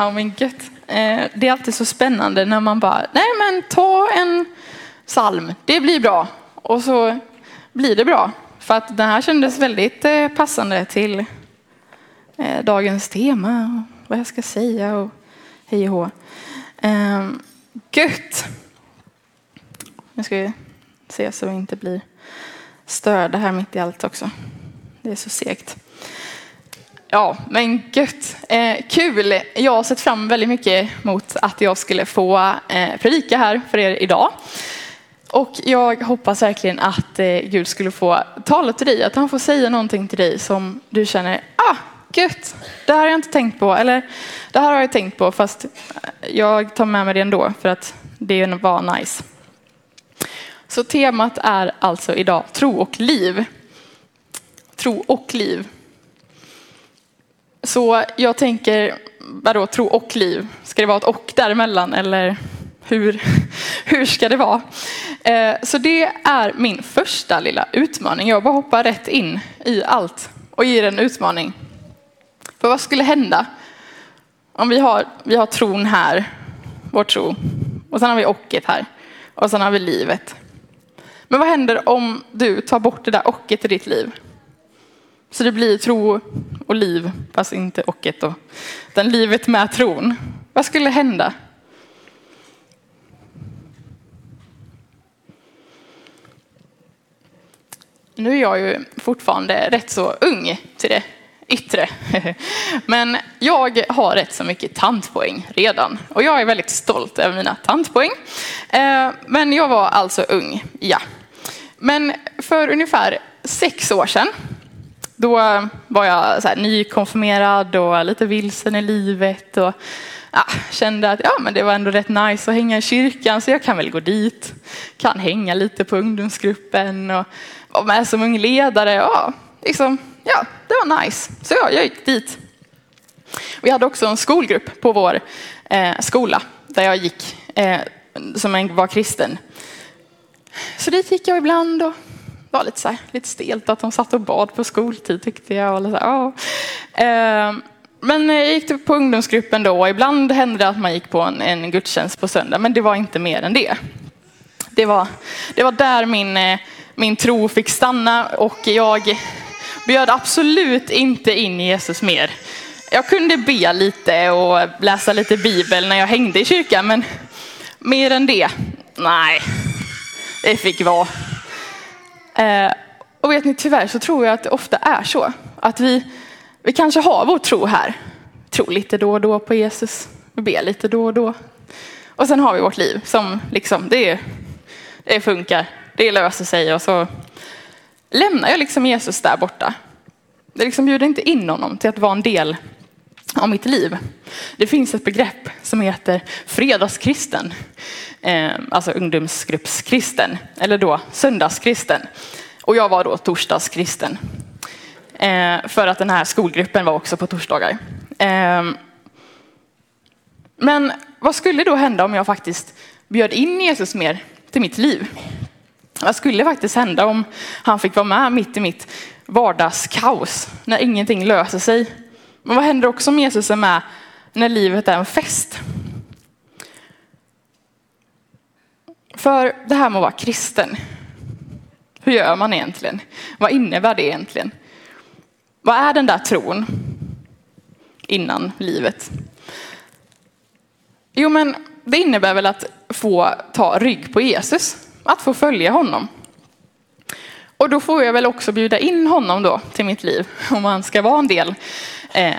Ja men gött. Eh, det är alltid så spännande när man bara, nej men ta en psalm, det blir bra. Och så blir det bra. För att den här kändes väldigt eh, passande till eh, dagens tema och vad jag ska säga och hej och hå. Ehm, gött. Nu ska vi se så vi inte blir störda här mitt i allt också. Det är så segt. Ja, men gött. Eh, kul. Jag har sett fram väldigt mycket mot att jag skulle få eh, predika här för er idag. Och jag hoppas verkligen att eh, Gud skulle få tala till dig, att han får säga någonting till dig som du känner, ah, gött, det här har jag inte tänkt på, eller det här har jag tänkt på, fast jag tar med mig det ändå för att det var nice. Så temat är alltså idag tro och liv. Tro och liv. Så jag tänker, vadå tro och liv? Ska det vara ett och däremellan eller hur, hur ska det vara? Eh, så det är min första lilla utmaning. Jag bara hoppar rätt in i allt och ger en utmaning. För vad skulle hända om vi har, vi har tron här, vår tro, och sen har vi ochet här, och sen har vi livet. Men vad händer om du tar bort det där ochet i ditt liv? Så det blir tro och liv, fast inte ochet då. Utan livet med tron. Vad skulle hända? Nu är jag ju fortfarande rätt så ung till det yttre. Men jag har rätt så mycket tantpoäng redan. Och jag är väldigt stolt över mina tantpoäng. Eh, men jag var alltså ung, ja. Men för ungefär sex år sedan då var jag så här, nykonfirmerad och lite vilsen i livet och ja, kände att ja, men det var ändå rätt nice att hänga i kyrkan så jag kan väl gå dit. Kan hänga lite på ungdomsgruppen och vara med som ung ledare. Ja, liksom, ja, det var nice. Så jag, jag gick dit. Vi hade också en skolgrupp på vår eh, skola där jag gick eh, som en, var kristen. Så dit gick jag ibland och var lite, så här, lite stelt att de satt och bad på skoltid tyckte jag. Och lite så här, ja. Ehm, men jag gick typ på ungdomsgruppen då och ibland hände det att man gick på en, en gudstjänst på söndag, men det var inte mer än det. Det var, det var där min, eh, min tro fick stanna och jag bjöd absolut inte in Jesus mer. Jag kunde be lite och läsa lite bibel när jag hängde i kyrkan, men mer än det, nej, det fick vara. Eh, och vet ni, tyvärr så tror jag att det ofta är så. Att vi, vi kanske har vår tro här. Tror lite då och då på Jesus. Vi ber lite då och då. Och sen har vi vårt liv som liksom, det, det funkar. Det löser sig och så lämnar jag liksom Jesus där borta. Det liksom bjuder inte in honom till att vara en del om mitt liv. Det finns ett begrepp som heter fredagskristen, eh, alltså ungdomsgruppskristen, eller då söndagskristen. Och jag var då torsdagskristen. Eh, för att den här skolgruppen var också på torsdagar. Eh, men vad skulle då hända om jag faktiskt bjöd in Jesus mer till mitt liv? Vad skulle faktiskt hända om han fick vara med mitt i mitt vardagskaos när ingenting löser sig? Men vad händer också om Jesus är med när livet är en fest? För det här med att vara kristen, hur gör man egentligen? Vad innebär det egentligen? Vad är den där tron innan livet? Jo, men det innebär väl att få ta rygg på Jesus, att få följa honom. Och då får jag väl också bjuda in honom då till mitt liv, om han ska vara en del eh,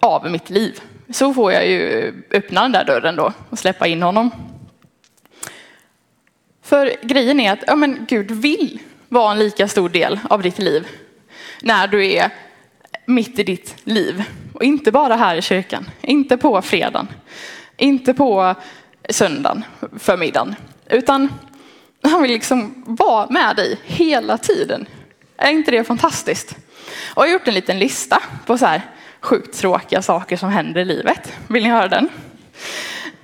av mitt liv. Så får jag ju öppna den där dörren då och släppa in honom. För grejen är att ja, men Gud vill vara en lika stor del av ditt liv när du är mitt i ditt liv. Och inte bara här i kyrkan, inte på fredagen, inte på söndagen, förmiddagen, utan han vill liksom vara med dig hela tiden. Är inte det fantastiskt? Och jag har gjort en liten lista på så här sjukt tråkiga saker som händer i livet. Vill ni höra den?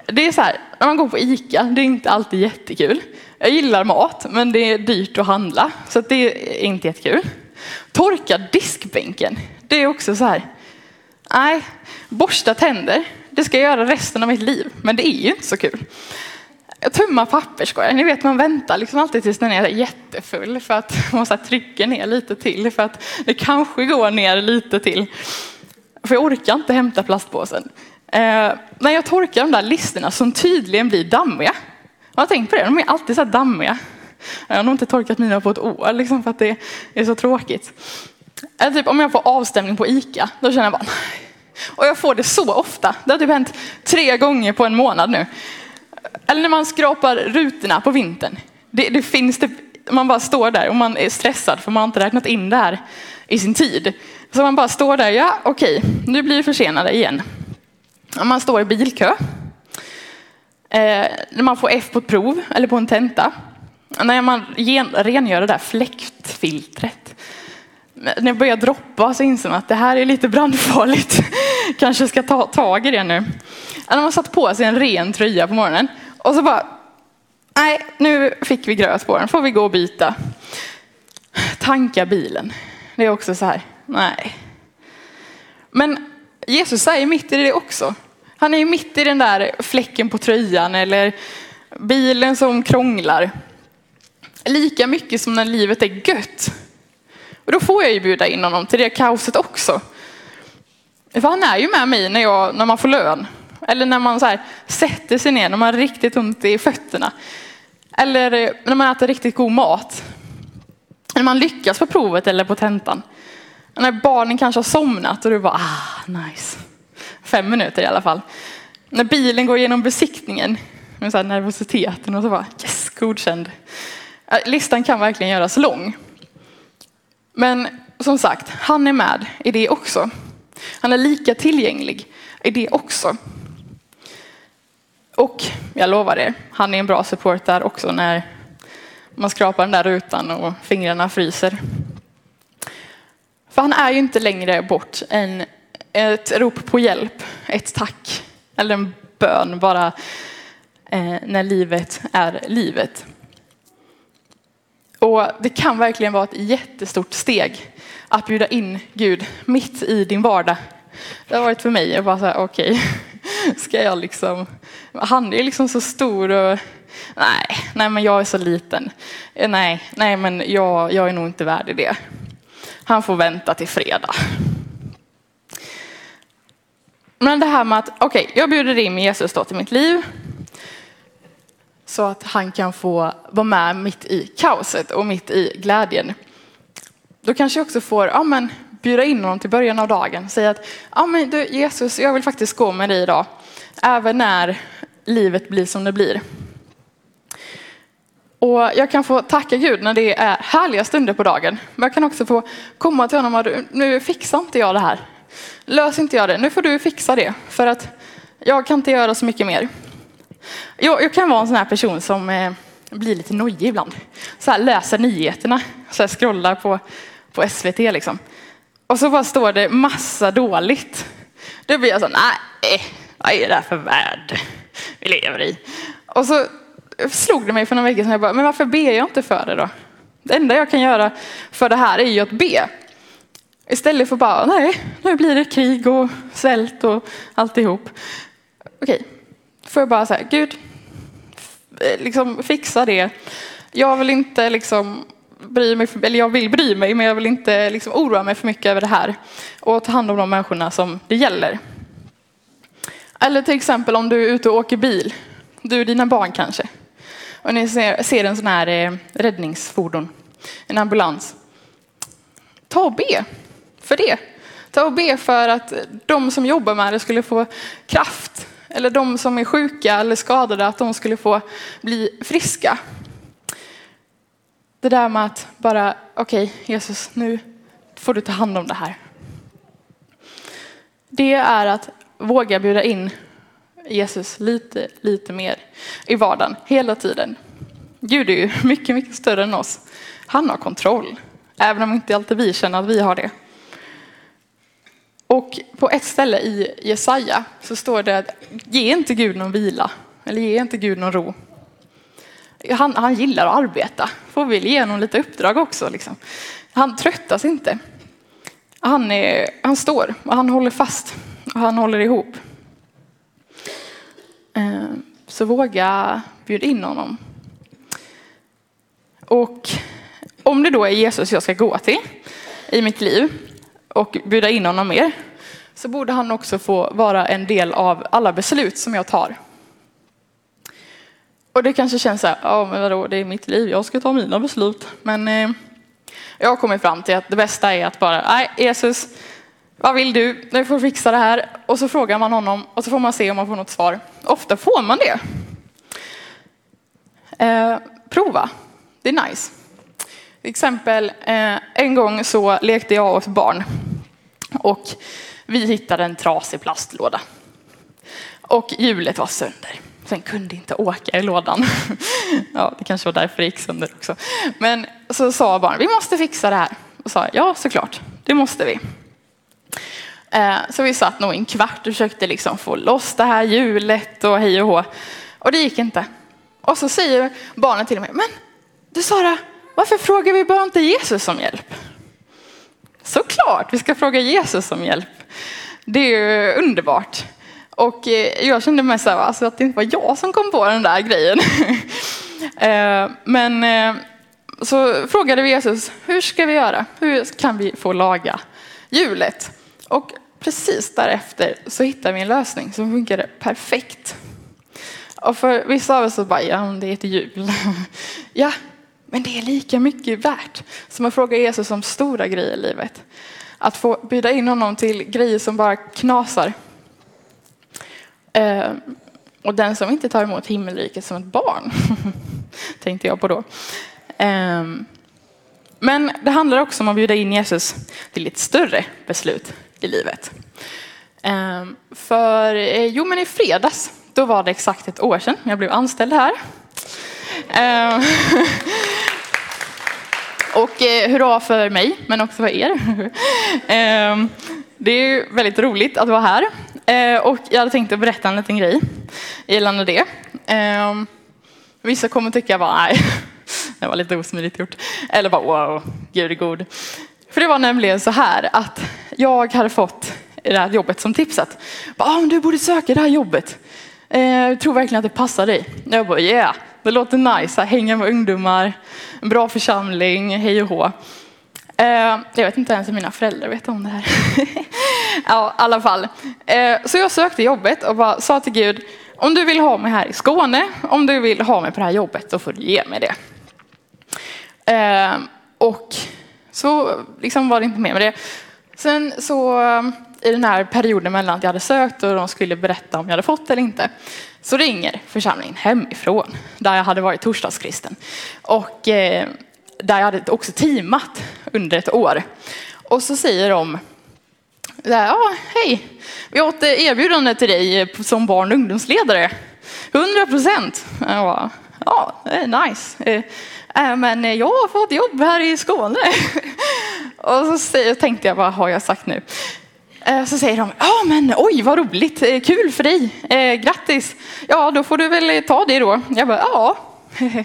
Det är så här, när man går på ICA, det är inte alltid jättekul. Jag gillar mat, men det är dyrt att handla, så det är inte jättekul. Torka diskbänken, det är också så här, nej, borsta tänder, det ska jag göra resten av mitt liv, men det är ju inte så kul. Tumma papperskorgar, ni vet man väntar liksom alltid tills den är jättefull för att man måste trycker ner lite till för att det kanske går ner lite till. För jag orkar inte hämta plastpåsen. Eh, när jag torkar de där listerna som tydligen blir dammiga. Jag har tänkt på det, de är alltid så här dammiga. Jag har nog inte torkat mina på ett år liksom, för att det är så tråkigt. Eller typ om jag får avstämning på ICA, då känner jag bara nej. Och jag får det så ofta. Det har typ hänt tre gånger på en månad nu. Eller när man skrapar rutorna på vintern. Det, det finns det, man bara står där och man är stressad för man har inte räknat in det här i sin tid. Så man bara står där, ja okej, nu blir vi försenade igen. Man står i bilkö. Eh, när man får F på ett prov eller på en tenta. När man gen, rengör det där fläktfiltret. När det börjar droppa så inser man att det här är lite brandfarligt. Kanske ska ta tag i det nu. När man satt på sig en ren tröja på morgonen och så bara, nej, nu fick vi gröt på den, får vi gå och byta. Tanka bilen. Det är också så här, nej. Men Jesus är mitt i det också. Han är mitt i den där fläcken på tröjan eller bilen som krånglar. Lika mycket som när livet är gött. Och då får jag ju bjuda in honom till det kaoset också. För han är ju med mig när, jag, när man får lön. Eller när man så här, sätter sig ner, när man har riktigt ont i fötterna. Eller när man äter riktigt god mat. När man lyckas på provet eller på tentan. När barnen kanske har somnat och du bara, ah, nice. Fem minuter i alla fall. När bilen går igenom besiktningen med så här nervositeten och så bara, yes, godkänd. Listan kan verkligen göras lång. Men som sagt, han är med i det också. Han är lika tillgänglig i det också. Och jag lovar er, han är en bra support där också när man skrapar den där rutan och fingrarna fryser. För han är ju inte längre bort än ett rop på hjälp, ett tack eller en bön bara eh, när livet är livet. Och det kan verkligen vara ett jättestort steg att bjuda in Gud mitt i din vardag. Det har varit för mig jag bara säga okej, okay, ska jag liksom, han är liksom så stor och nej, nej men jag är så liten. Eh, nej, nej men jag, jag är nog inte värd i det. Han får vänta till fredag. Men det här med att, okej, okay, jag bjuder in Jesus då till mitt liv. Så att han kan få vara med mitt i kaoset och mitt i glädjen. Då kanske jag också får ja, men, bjuda in honom till början av dagen. Säga att ja, men du, Jesus, jag vill faktiskt gå med dig idag. Även när livet blir som det blir. Och jag kan få tacka Gud när det är härliga stunder på dagen. Men jag kan också få komma till honom och nu fixar inte jag det här. Lös inte jag det, nu får du fixa det. För att jag kan inte göra så mycket mer. Jag, jag kan vara en sån här person som eh, blir lite nojig ibland. Så här, läser nyheterna, så här, scrollar på, på SVT liksom. Och så bara står det massa dåligt. Då blir jag så nej, vad är det här för värld vi lever i? Och så slog det mig för några veckor sedan, jag bara, men varför ber jag inte för det då? Det enda jag kan göra för det här är ju att be. Istället för bara, nej, nu blir det krig och svält och alltihop. Okej, får jag bara säga, Gud, liksom fixa det. Jag vill inte liksom bry mig, eller jag vill bry mig, men jag vill inte liksom oroa mig för mycket över det här. Och ta hand om de människorna som det gäller. Eller till exempel om du är ute och åker bil, du och dina barn kanske. Och ni ser, ser en sån här eh, räddningsfordon, en ambulans. Ta och be för det. Ta och be för att de som jobbar med det skulle få kraft. Eller de som är sjuka eller skadade, att de skulle få bli friska. Det där med att bara, okej okay, Jesus, nu får du ta hand om det här. det är att våga bjuda in Jesus lite, lite mer i vardagen hela tiden. Gud är ju mycket, mycket större än oss. Han har kontroll, även om inte alltid vi känner att vi har det. Och på ett ställe i Jesaja så står det att ge inte Gud någon vila, eller ge inte Gud någon ro. Han, han gillar att arbeta, får vi ge honom lite uppdrag också. Liksom. Han tröttas inte. Han, är, han står och han håller fast och han håller ihop. Eh, så våga bjuda in honom. Och om det då är Jesus jag ska gå till i mitt liv och bjuda in honom mer så borde han också få vara en del av alla beslut som jag tar. Och det kanske känns så här, ja men vadå, det är mitt liv, jag ska ta mina beslut. Men eh, jag har kommit fram till att det bästa är att bara, nej Jesus, vad vill du? Nu får fixa det här. Och så frågar man honom och så får man se om man får något svar. Ofta får man det. Eh, prova, det är nice. Till exempel, eh, en gång så lekte jag och ett barn och vi hittade en trasig plastlåda. Och hjulet var sönder. Sen kunde inte åka i lådan. ja, det kanske var därför det gick sönder också. Men så sa barnet, vi måste fixa det här. Och sa, ja såklart, det måste vi. Eh, så vi satt nog en kvart och försökte liksom få loss det här hjulet och hej och hå. Och det gick inte. Och så säger barnen till mig, men du Sara, varför frågar vi bara inte Jesus om hjälp? Såklart, vi ska fråga Jesus om hjälp. Det är ju underbart. Och eh, jag kände mig så här, alltså att det inte var jag som kom på den där grejen. Eh, men så frågade vi Jesus, hur ska vi göra? Hur kan vi få laga hjulet? Och precis därefter så hittade vi en lösning som funkade perfekt. Och för vissa av oss så bara, ja det är ett hjul. ja, men det är lika mycket värt som att fråga Jesus om stora grejer i livet. Att få bjuda in honom till grejer som bara knasar. Eh, och den som inte tar emot himmelriket som ett barn, tänkte jag på då. Eh, men det handlar också om att bjuda in Jesus till ett större beslut i livet. Ehm, för eh, jo, men i fredags, då var det exakt ett år sedan jag blev anställd här. Ehm, och eh, hurra för mig, men också för er. Ehm, det är väldigt roligt att vara här. Eh, och jag hade tänkt att berätta en liten grej gällande det. Vissa kommer tycka bara, nej, det var lite osmidigt gjort. Eller bara, wow, gud är god. För det var nämligen så här att jag hade fått det här jobbet som tipsat. Om ah, du borde söka det här jobbet. Eh, jag tror verkligen att det passar dig. Jag bara, yeah, det låter nice, att hänga med ungdomar, en bra församling, hej och hå. Eh, jag vet inte ens om mina föräldrar vet om det här. ja, i alla fall. Eh, så jag sökte jobbet och bara sa till Gud, om du vill ha mig här i Skåne, om du vill ha mig på det här jobbet, då får du ge mig det. Eh, och så liksom var det inte mer med det. Sen så um, i den här perioden mellan att jag hade sökt och de skulle berätta om jag hade fått eller inte, så ringer församlingen hemifrån, där jag hade varit torsdagskristen. Och eh, där jag hade också teamat under ett år. Och så säger de, ja hej, vi har ett eh, erbjudande till dig eh, som barn och ungdomsledare. 100 procent. Ja, det är nice. Eh, men jag har fått jobb här i Skåne. Och så tänkte jag, vad har jag sagt nu? Eh, så säger de, ja men oj vad roligt, eh, kul för dig, grattis. Ja då får du väl ta det då. Jag bara, ja.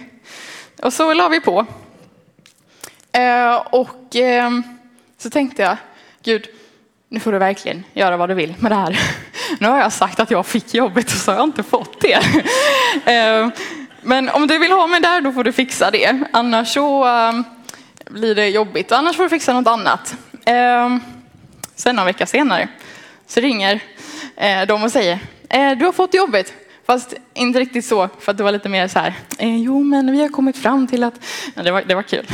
Och så la vi på. Och ehm, så tänkte jag, Gud, nu får du verkligen göra vad du vill med det här. Nu har jag sagt att jag fick jobbet och så har jag inte fått det. Ehm, men om du vill ha mig där, då får du fixa det. Annars så ehm, blir det jobbigt. Annars får du fixa något annat. Ehm, sen någon vecka senare så ringer eh, de och säger, eh, du har fått jobbet. Fast inte riktigt så, för att det var lite mer så här, eh, jo men vi har kommit fram till att, ja, det, var, det var kul.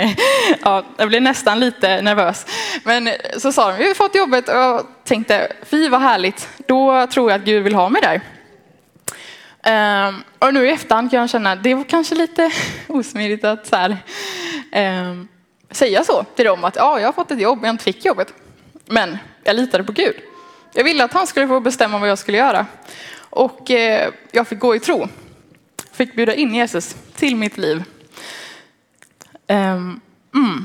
ja, jag blev nästan lite nervös. Men så sa de, vi har fått jobbet och jag tänkte, fy vad härligt, då tror jag att Gud vill ha mig där. Um, och nu i efterhand kan jag känna, att det var kanske lite osmidigt att så här, um, säga så till dem att ja, jag har fått ett jobb men jag inte fick jobbet. Men jag litade på Gud. Jag ville att han skulle få bestämma vad jag skulle göra. Och eh, jag fick gå i tro. Fick bjuda in Jesus till mitt liv. Um, mm.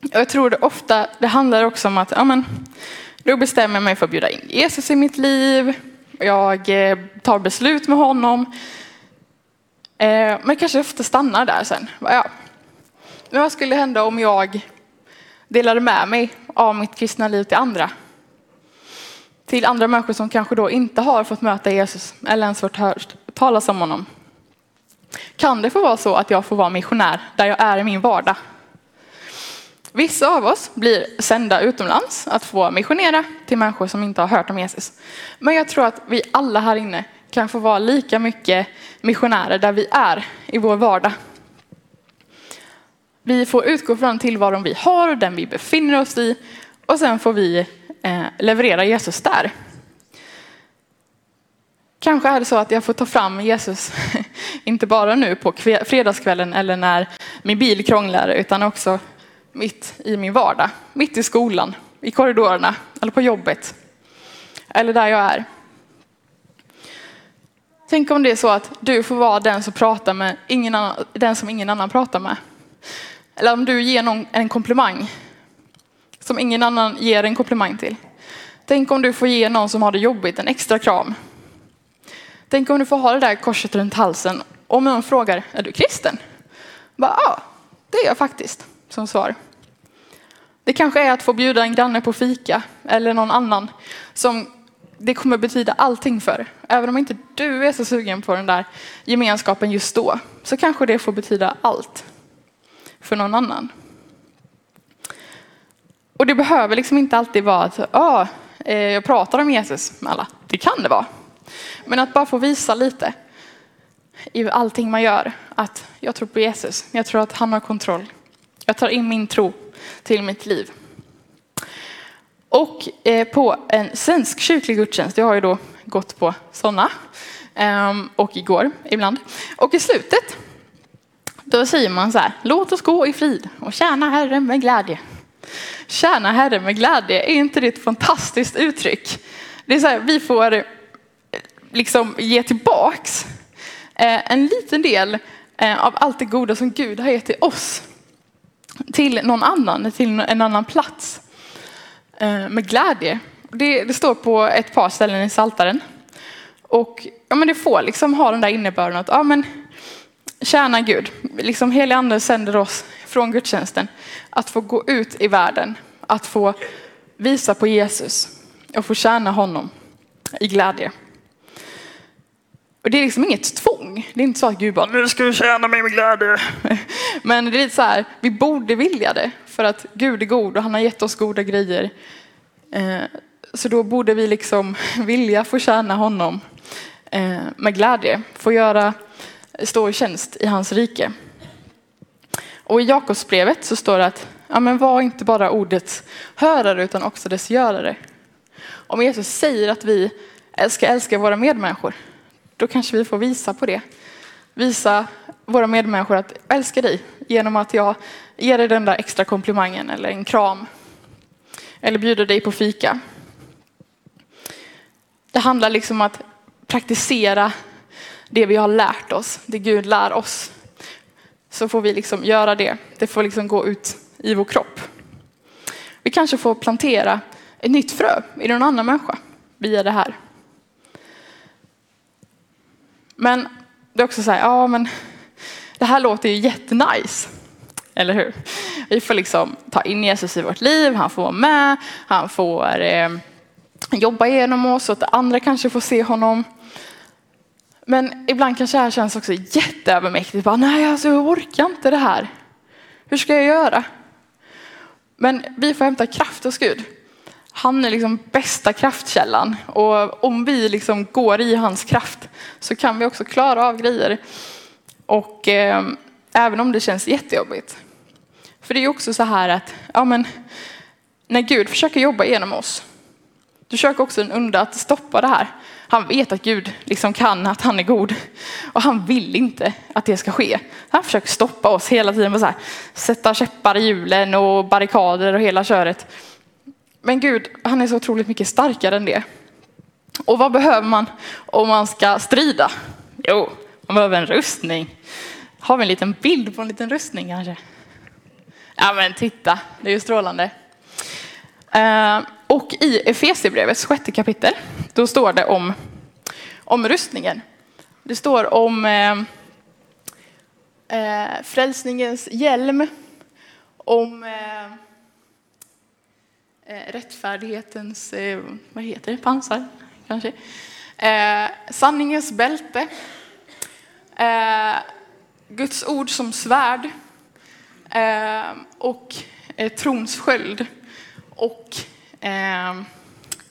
Jag tror det ofta, det handlar också om att ja, men, då bestämmer jag mig för att bjuda in Jesus i mitt liv. Jag eh, tar beslut med honom. Eh, men kanske ofta stannar där sen. Ja. Men vad skulle hända om jag delade med mig av mitt kristna liv till andra? Till andra människor som kanske då inte har fått möta Jesus eller ens fått hört talas om honom. Kan det få vara så att jag får vara missionär där jag är i min vardag? Vissa av oss blir sända utomlands att få missionera till människor som inte har hört om Jesus. Men jag tror att vi alla här inne kan få vara lika mycket missionärer där vi är i vår vardag. Vi får utgå från tillvaron vi har och den vi befinner oss i och sen får vi eh, leverera Jesus där. Kanske är det så att jag får ta fram Jesus, inte bara nu på fredagskvällen eller när min bil krånglar, utan också mitt i min vardag, mitt i skolan, i korridorerna eller på jobbet. Eller där jag är. Tänk om det är så att du får vara den som pratar med ingen annan, den som ingen annan pratar med. Eller om du ger någon en komplimang som ingen annan ger en komplimang till. Tänk om du får ge någon som har det jobbigt en extra kram. Tänk om du får ha det där korset runt halsen Om någon frågar, är du kristen? ja, det är jag faktiskt, som svar. Det kanske är att få bjuda en granne på fika eller någon annan som det kommer betyda allting för. Även om inte du är så sugen på den där gemenskapen just då så kanske det får betyda allt för någon annan. Och det behöver liksom inte alltid vara att ah, jag pratar om Jesus med alla. Det kan det vara. Men att bara få visa lite i allting man gör att jag tror på Jesus. Jag tror att han har kontroll. Jag tar in min tro till mitt liv. Och eh, på en svensk kyrklig gudstjänst, jag har ju då gått på sådana, ehm, och igår ibland. Och i slutet, då säger man så här, låt oss gå i frid och tjäna Herren med glädje. Tjäna Herren med glädje, är inte det ett fantastiskt uttryck? Det är så här, vi får eh, liksom ge tillbaks eh, en liten del av allt det goda som Gud har gett till oss till någon annan, till en annan plats eh, med glädje. Det, det, står på ett par ställen i Saltaren. Och ja, men det får liksom ha den där innebörden att ja, men, tjäna Gud. Liksom helig ande sänder oss från gudstjänsten att få gå ut i världen, att få visa på Jesus och få tjäna honom i glädje. Och det är liksom inget tvång. Det är inte så att Gud bara, nu ska du tjäna mig med glädje. Men det är lite så här, vi borde vilja det. För att Gud är god och han har gett oss goda grejer. Eh, så då borde vi liksom vilja få tjäna honom eh, med glädje. Få göra, stå i tjänst i hans rike. Och i Jakobsbrevet så står det att ja, men var inte bara ordets hörare utan också dess görare. Om Jesus säger att vi ska älska våra medmänniskor då kanske vi får visa på det. Visa våra medmänniskor att jag älskar dig genom att jag ger dig den där extra komplimangen eller en kram. Eller bjuder dig på fika. Det handlar liksom om att praktisera det vi har lärt oss, det Gud lär oss. Så får vi liksom göra det. Det får liksom gå ut i vår kropp. Vi kanske får plantera ett nytt frö i någon annan människa via det här. Men det är också så här, ja men det här låter ju jättenice. Eller hur? Vi får liksom ta in Jesus i vårt liv, han får vara med, han får eh, jobba igenom oss så att andra kanske får se honom. Men ibland kanske det här känns också jätteövermäktigt. Bara, Nej, alltså, jag orkar inte det här. Hur ska jag göra? Men vi får hämta kraft hos Gud. Han är liksom bästa kraftkällan och om vi liksom går i hans kraft så kan vi också klara av grejer. Och eh, även om det känns jättejobbigt. För det är också så här att ja, men, när Gud försöker jobba genom oss, då försöker också en onda att stoppa det här. Han vet att Gud liksom kan, att han är god. Och han vill inte att det ska ske. Han försöker stoppa oss hela tiden. Med så här, sätta käppar i hjulen och barrikader och hela köret. Men Gud, han är så otroligt mycket starkare än det. Och vad behöver man om man ska strida? Jo, man behöver en rustning. Har vi en liten bild på en liten rustning kanske? Ja men titta, det är ju strålande. Eh, och i Efesierbrevets sjätte kapitel, då står det om, om rustningen. Det står om eh, eh frälsningens hjälm, om eh, eh rättfärdighetens, eh, vad heter det, pansar kanske. Eh, sanningens bälte, eh, Guds ord som svärd eh, och eh, trons sköld och eh,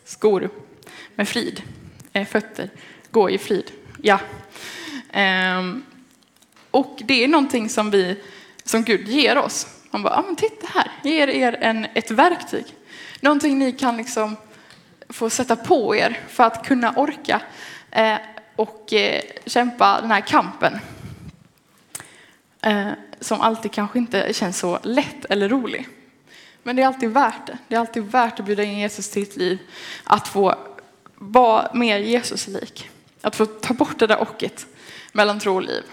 skor med frid, eh, fötter, gå i frid. Ja. Och det är någonting som, vi, som Gud ger oss. Han bara, ah, men titta här, ger er en, ett verktyg. Någonting ni kan liksom få sätta på er för att kunna orka eh, och eh, kämpa den här kampen. Eh, som alltid kanske inte känns så lätt eller rolig. Men det är alltid värt det. Det är alltid värt att bjuda in Jesus till ditt liv. Att få vara mer Jesus-lik. Att få ta bort det där ocket mellan tro och liv.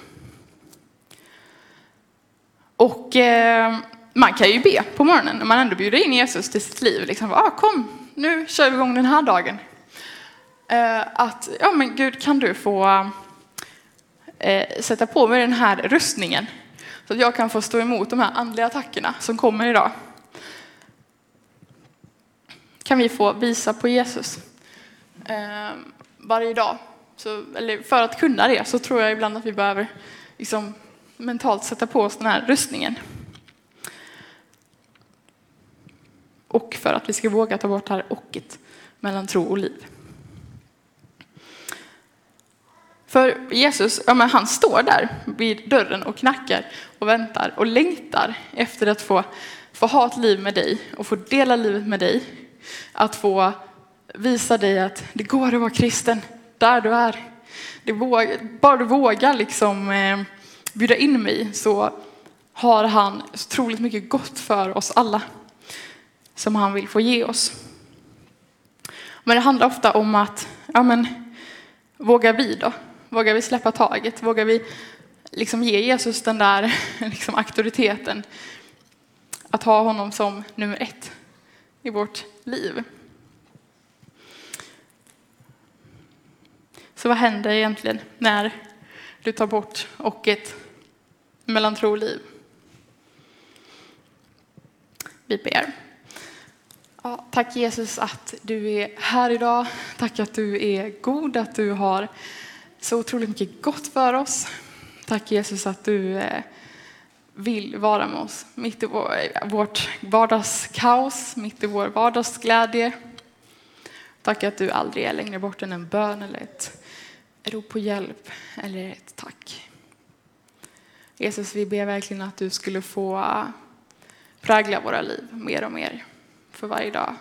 Och eh, man kan ju be på morgonen när man ändå bjuder in Jesus till sitt liv. Liksom, ah, kom, nu kör vi igång den här dagen. Eh, att, ja men Gud, kan du få eh, sätta på mig den här rustningen så att jag kan få stå emot de här andliga attackerna som kommer idag. Kan vi få visa på Jesus eh, varje dag. Så, eller för att kunna det så tror jag ibland att vi behöver liksom, mentalt sätta på oss den här rustningen. Och för att vi ska våga ta bort det här ocket mellan tro och liv. För Jesus, ja men han står där vid dörren och knackar och väntar och längtar efter att få, få ha ett liv med dig och få dela livet med dig. Att få visa dig att det går att vara kristen där du är. Det vågar, bara du vågar liksom eh, bjuda in mig så har han otroligt mycket gott för oss alla som han vill få ge oss. Men det handlar ofta om att, ja men, vågar vi då? Vågar vi släppa taget? Vågar vi liksom ge Jesus den där liksom, auktoriteten? Att ha honom som nummer ett i vårt liv. Så vad händer egentligen när du tar bort ocket mellan tro och liv? Vi ber. Ja, tack Jesus att du är här idag. Tack att du är god, att du har så otroligt mycket gott för oss. Tack Jesus att du eh, vill vara med oss mitt i eh, vårt vardagskaos, mitt i vår vardagsglädje. Tack att du aldrig är längre bort än en bön eller ett rop på hjälp eller ett tack. Jesus, vi ber verkligen att du skulle få eh, prägla våra liv mer och mer för varje dag.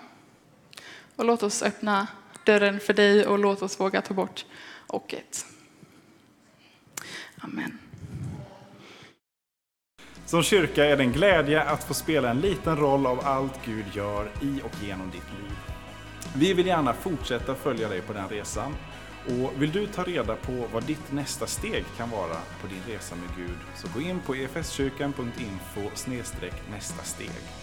Och låt oss öppna dörren för dig och låt oss våga ta bort ocket. Amen. Som kyrka är det en glädje att få spela en liten roll av allt Gud gör i och genom ditt liv. Vi vill gärna fortsätta följa dig på den resan. Och vill du ta reda på vad ditt nästa steg kan vara på din resa med Gud så gå in på efskyrkan.info nästa steg.